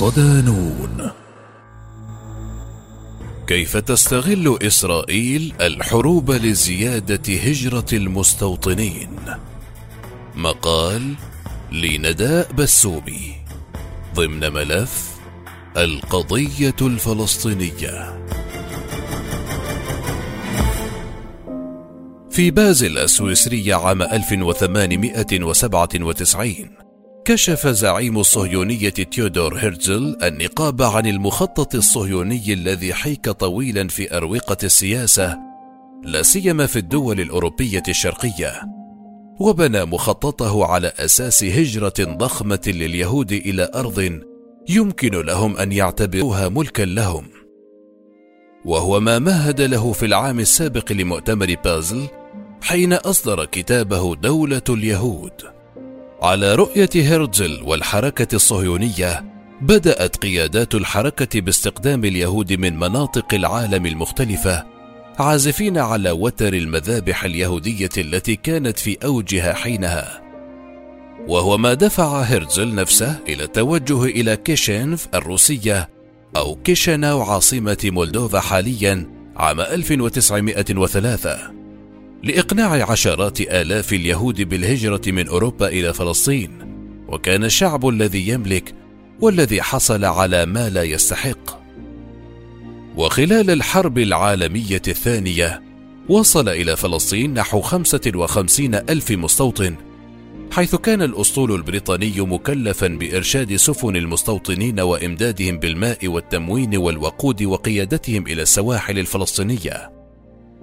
صدانون كيف تستغل إسرائيل الحروب لزيادة هجرة المستوطنين؟ مقال لنداء بسومي. ضمن ملف القضية الفلسطينية. في بازل السويسرية عام 1897 كشف زعيم الصهيونية تيودور هيرتزل النقاب عن المخطط الصهيوني الذي حيك طويلا في أروقة السياسة لا سيما في الدول الأوروبية الشرقية. وبنى مخططه على أساس هجرة ضخمة لليهود إلى أرض يمكن لهم أن يعتبروها ملكا لهم. وهو ما مهد له في العام السابق لمؤتمر بازل حين أصدر كتابه دولة اليهود. على رؤية هيرتزل والحركة الصهيونية بدأت قيادات الحركة باستقدام اليهود من مناطق العالم المختلفة عازفين على وتر المذابح اليهودية التي كانت في أوجها حينها. وهو ما دفع هيرتزل نفسه إلى التوجه إلى كيشينف الروسية أو كيشناو عاصمة مولدوفا حاليا عام 1903 لإقناع عشرات آلاف اليهود بالهجرة من أوروبا إلى فلسطين وكان الشعب الذي يملك والذي حصل على ما لا يستحق. وخلال الحرب العالمية الثانية وصل إلى فلسطين نحو خمسة وخمسين ألف مستوطن حيث كان الأسطول البريطاني مكلفا بإرشاد سفن المستوطنين وإمدادهم بالماء والتموين والوقود وقيادتهم إلى السواحل الفلسطينية.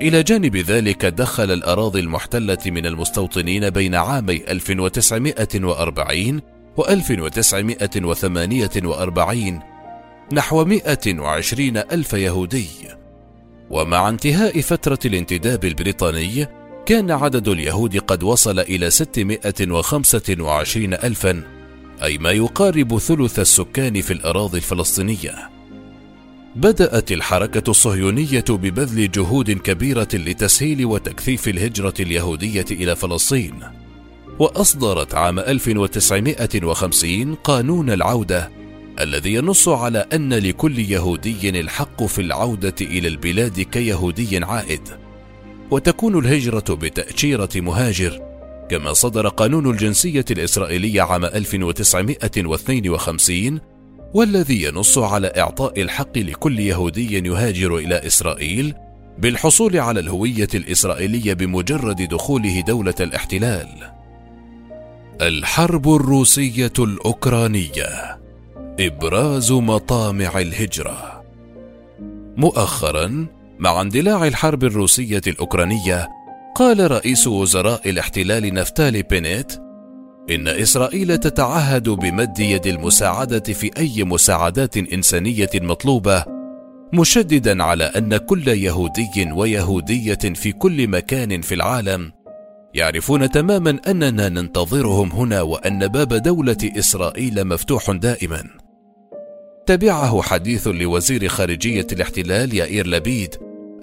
إلى جانب ذلك دخل الأراضي المحتلة من المستوطنين بين عامي 1940 و 1948 نحو 120 ألف يهودي. ومع انتهاء فترة الانتداب البريطاني كان عدد اليهود قد وصل إلى 625 ألفا أي ما يقارب ثلث السكان في الأراضي الفلسطينية. بدأت الحركة الصهيونية ببذل جهود كبيرة لتسهيل وتكثيف الهجرة اليهودية إلى فلسطين، وأصدرت عام 1950 قانون العودة الذي ينص على أن لكل يهودي الحق في العودة إلى البلاد كيهودي عائد، وتكون الهجرة بتأشيرة مهاجر، كما صدر قانون الجنسية الإسرائيلي عام 1952 والذي ينص على إعطاء الحق لكل يهودي يهاجر إلى إسرائيل بالحصول على الهوية الإسرائيلية بمجرد دخوله دولة الاحتلال. الحرب الروسية الأوكرانية. إبراز مطامع الهجرة. مؤخرا مع اندلاع الحرب الروسية الأوكرانية قال رئيس وزراء الاحتلال نفتالي بينيت إن إسرائيل تتعهد بمد يد المساعدة في أي مساعدات إنسانية مطلوبة مشددا على أن كل يهودي ويهودية في كل مكان في العالم يعرفون تماما أننا ننتظرهم هنا وأن باب دولة إسرائيل مفتوح دائما. تبعه حديث لوزير خارجية الاحتلال يائير لبيد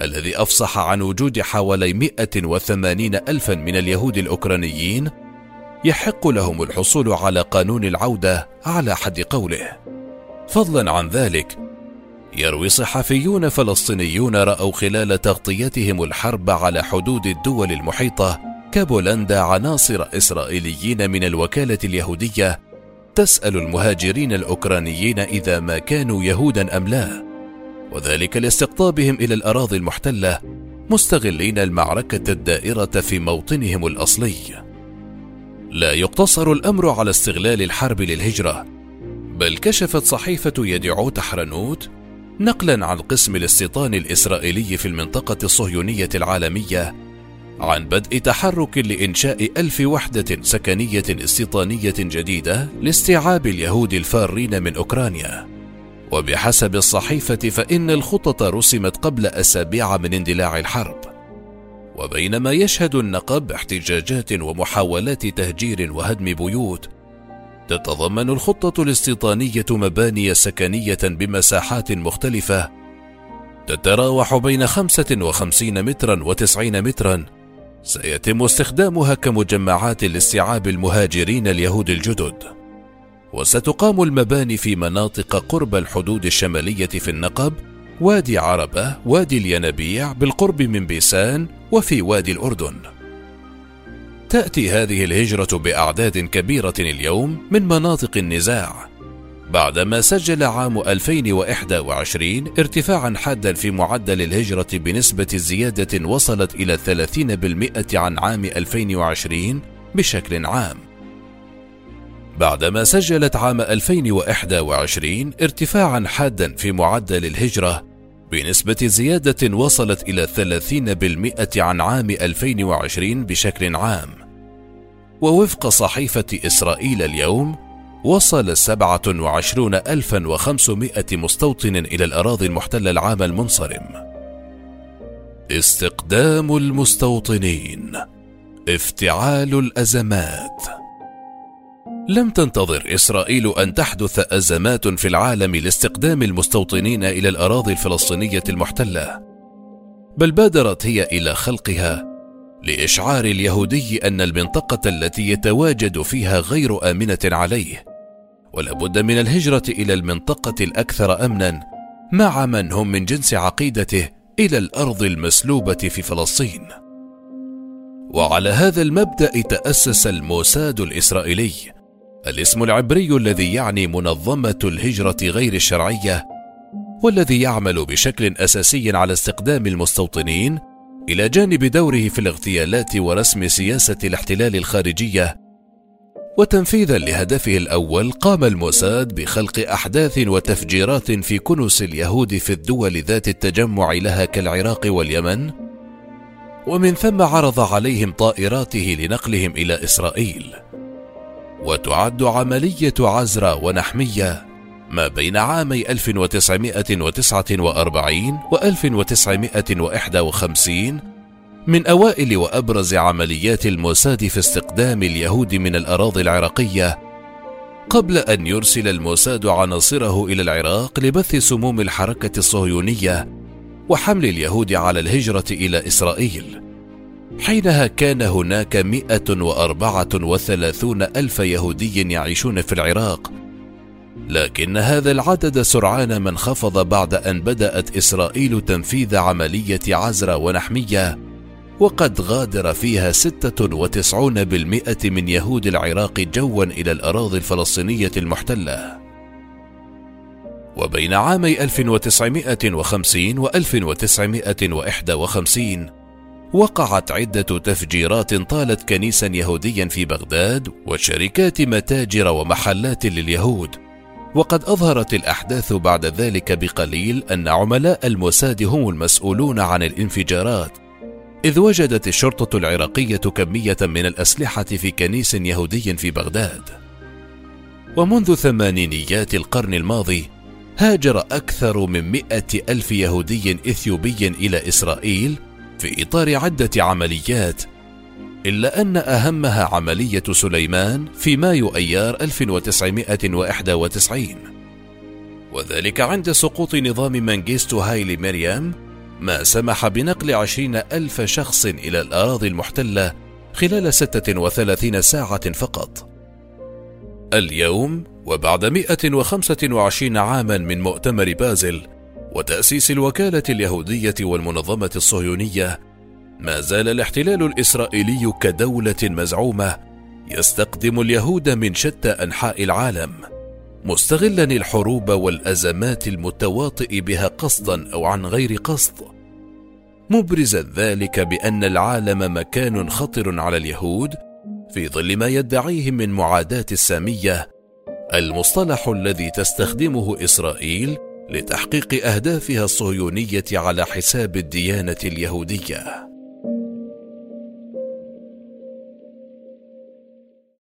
الذي أفصح عن وجود حوالي 180 الفا من اليهود الأوكرانيين يحق لهم الحصول على قانون العودة على حد قوله. فضلا عن ذلك يروي صحفيون فلسطينيون رأوا خلال تغطيتهم الحرب على حدود الدول المحيطة كبولندا عناصر إسرائيليين من الوكالة اليهودية تسأل المهاجرين الأوكرانيين إذا ما كانوا يهودا أم لا. وذلك لاستقطابهم إلى الأراضي المحتلة مستغلين المعركة الدائرة في موطنهم الأصلي. لا يقتصر الأمر على استغلال الحرب للهجرة بل كشفت صحيفة يدعو حرنوت نقلا عن قسم الاستيطان الإسرائيلي في المنطقة الصهيونية العالمية عن بدء تحرك لإنشاء ألف وحدة سكنية استيطانية جديدة لاستيعاب اليهود الفارين من أوكرانيا. وبحسب الصحيفة فإن الخطط رسمت قبل أسابيع من اندلاع الحرب. وبينما يشهد النقب احتجاجات ومحاولات تهجير وهدم بيوت تتضمن الخطة الاستيطانية مباني سكنية بمساحات مختلفة تتراوح بين 55 مترا و90 مترا. سيتم استخدامها كمجمعات لاستيعاب المهاجرين اليهود الجدد. وستقام المباني في مناطق قرب الحدود الشمالية في النقب وادي عربة وادي الينابيع بالقرب من بيسان وفي وادي الأردن تأتي هذه الهجرة بأعداد كبيرة اليوم من مناطق النزاع بعدما سجل عام 2021 ارتفاعا حادا في معدل الهجرة بنسبة زيادة وصلت إلى 30% عن عام 2020 بشكل عام. بعدما سجلت عام 2021 ارتفاعا حادا في معدل الهجرة بنسبة زيادة وصلت إلى 30% عن عام 2020 بشكل عام. ووفق صحيفة إسرائيل اليوم وصل 27500 مستوطن إلى الأراضي المحتلة العام المنصرم. استقدام المستوطنين افتعال الأزمات لم تنتظر إسرائيل أن تحدث أزمات في العالم لاستقدام المستوطنين إلى الأراضي الفلسطينية المحتلة، بل بادرت هي إلى خلقها لإشعار اليهودي أن المنطقة التي يتواجد فيها غير آمنة عليه، ولا بد من الهجرة إلى المنطقة الأكثر أمنا مع من هم من جنس عقيدته إلى الأرض المسلوبة في فلسطين. وعلى هذا المبدأ تأسس الموساد الإسرائيلي الاسم العبري الذي يعني منظمة الهجرة غير الشرعية والذي يعمل بشكل أساسي على استقدام المستوطنين إلى جانب دوره في الاغتيالات ورسم سياسة الاحتلال الخارجية. وتنفيذا لهدفه الأول قام الموساد بخلق أحداث وتفجيرات في كنس اليهود في الدول ذات التجمع لها كالعراق واليمن ومن ثم عرض عليهم طائراته لنقلهم إلى إسرائيل. وتعد عملية عزرا ونحمية ما بين عامي 1949 و 1951 من أوائل وأبرز عمليات الموساد في استقدام اليهود من الأراضي العراقية قبل أن يرسل الموساد عناصره إلى العراق لبث سموم الحركة الصهيونية وحمل اليهود على الهجرة إلى إسرائيل. حينها كان هناك 134 ألف يهودي يعيشون في العراق. لكن هذا العدد سرعان ما انخفض بعد أن بدأت إسرائيل تنفيذ عملية عزرا ونحمية وقد غادر فيها 96% من يهود العراق جوا إلى الأراضي الفلسطينية المحتلة. وبين عامي 1950 و 1951 وقعت عدة تفجيرات طالت كنيسا يهوديا في بغداد وشركات متاجر ومحلات لليهود. وقد أظهرت الأحداث بعد ذلك بقليل أن عملاء الموساد هم المسؤولون عن الانفجارات. إذ وجدت الشرطة العراقية كمية من الأسلحة في كنيس يهودي في بغداد. ومنذ ثمانينيات القرن الماضي هاجر أكثر من مئة ألف يهودي إثيوبي إلى إسرائيل في إطار عدة عمليات إلا أن أهمها عملية سليمان في مايو أيار 1991 وذلك عند سقوط نظام منجيستو هايلي مريم ما سمح بنقل عشرين ألف شخص إلى الأراضي المحتلة خلال 36 ساعة فقط. اليوم وبعد 125 عاما من مؤتمر بازل وتأسيس الوكالة اليهودية والمنظمة الصهيونية ما زال الاحتلال الإسرائيلي كدولة مزعومة يستقدم اليهود من شتى أنحاء العالم مستغلا الحروب والأزمات المتواطئ بها قصدا أو عن غير قصد. مبرزا ذلك بأن العالم مكان خطر على اليهود في ظل ما يدعيه من معاداة السامية المصطلح الذي تستخدمه إسرائيل لتحقيق أهدافها الصهيونية على حساب الديانة اليهودية.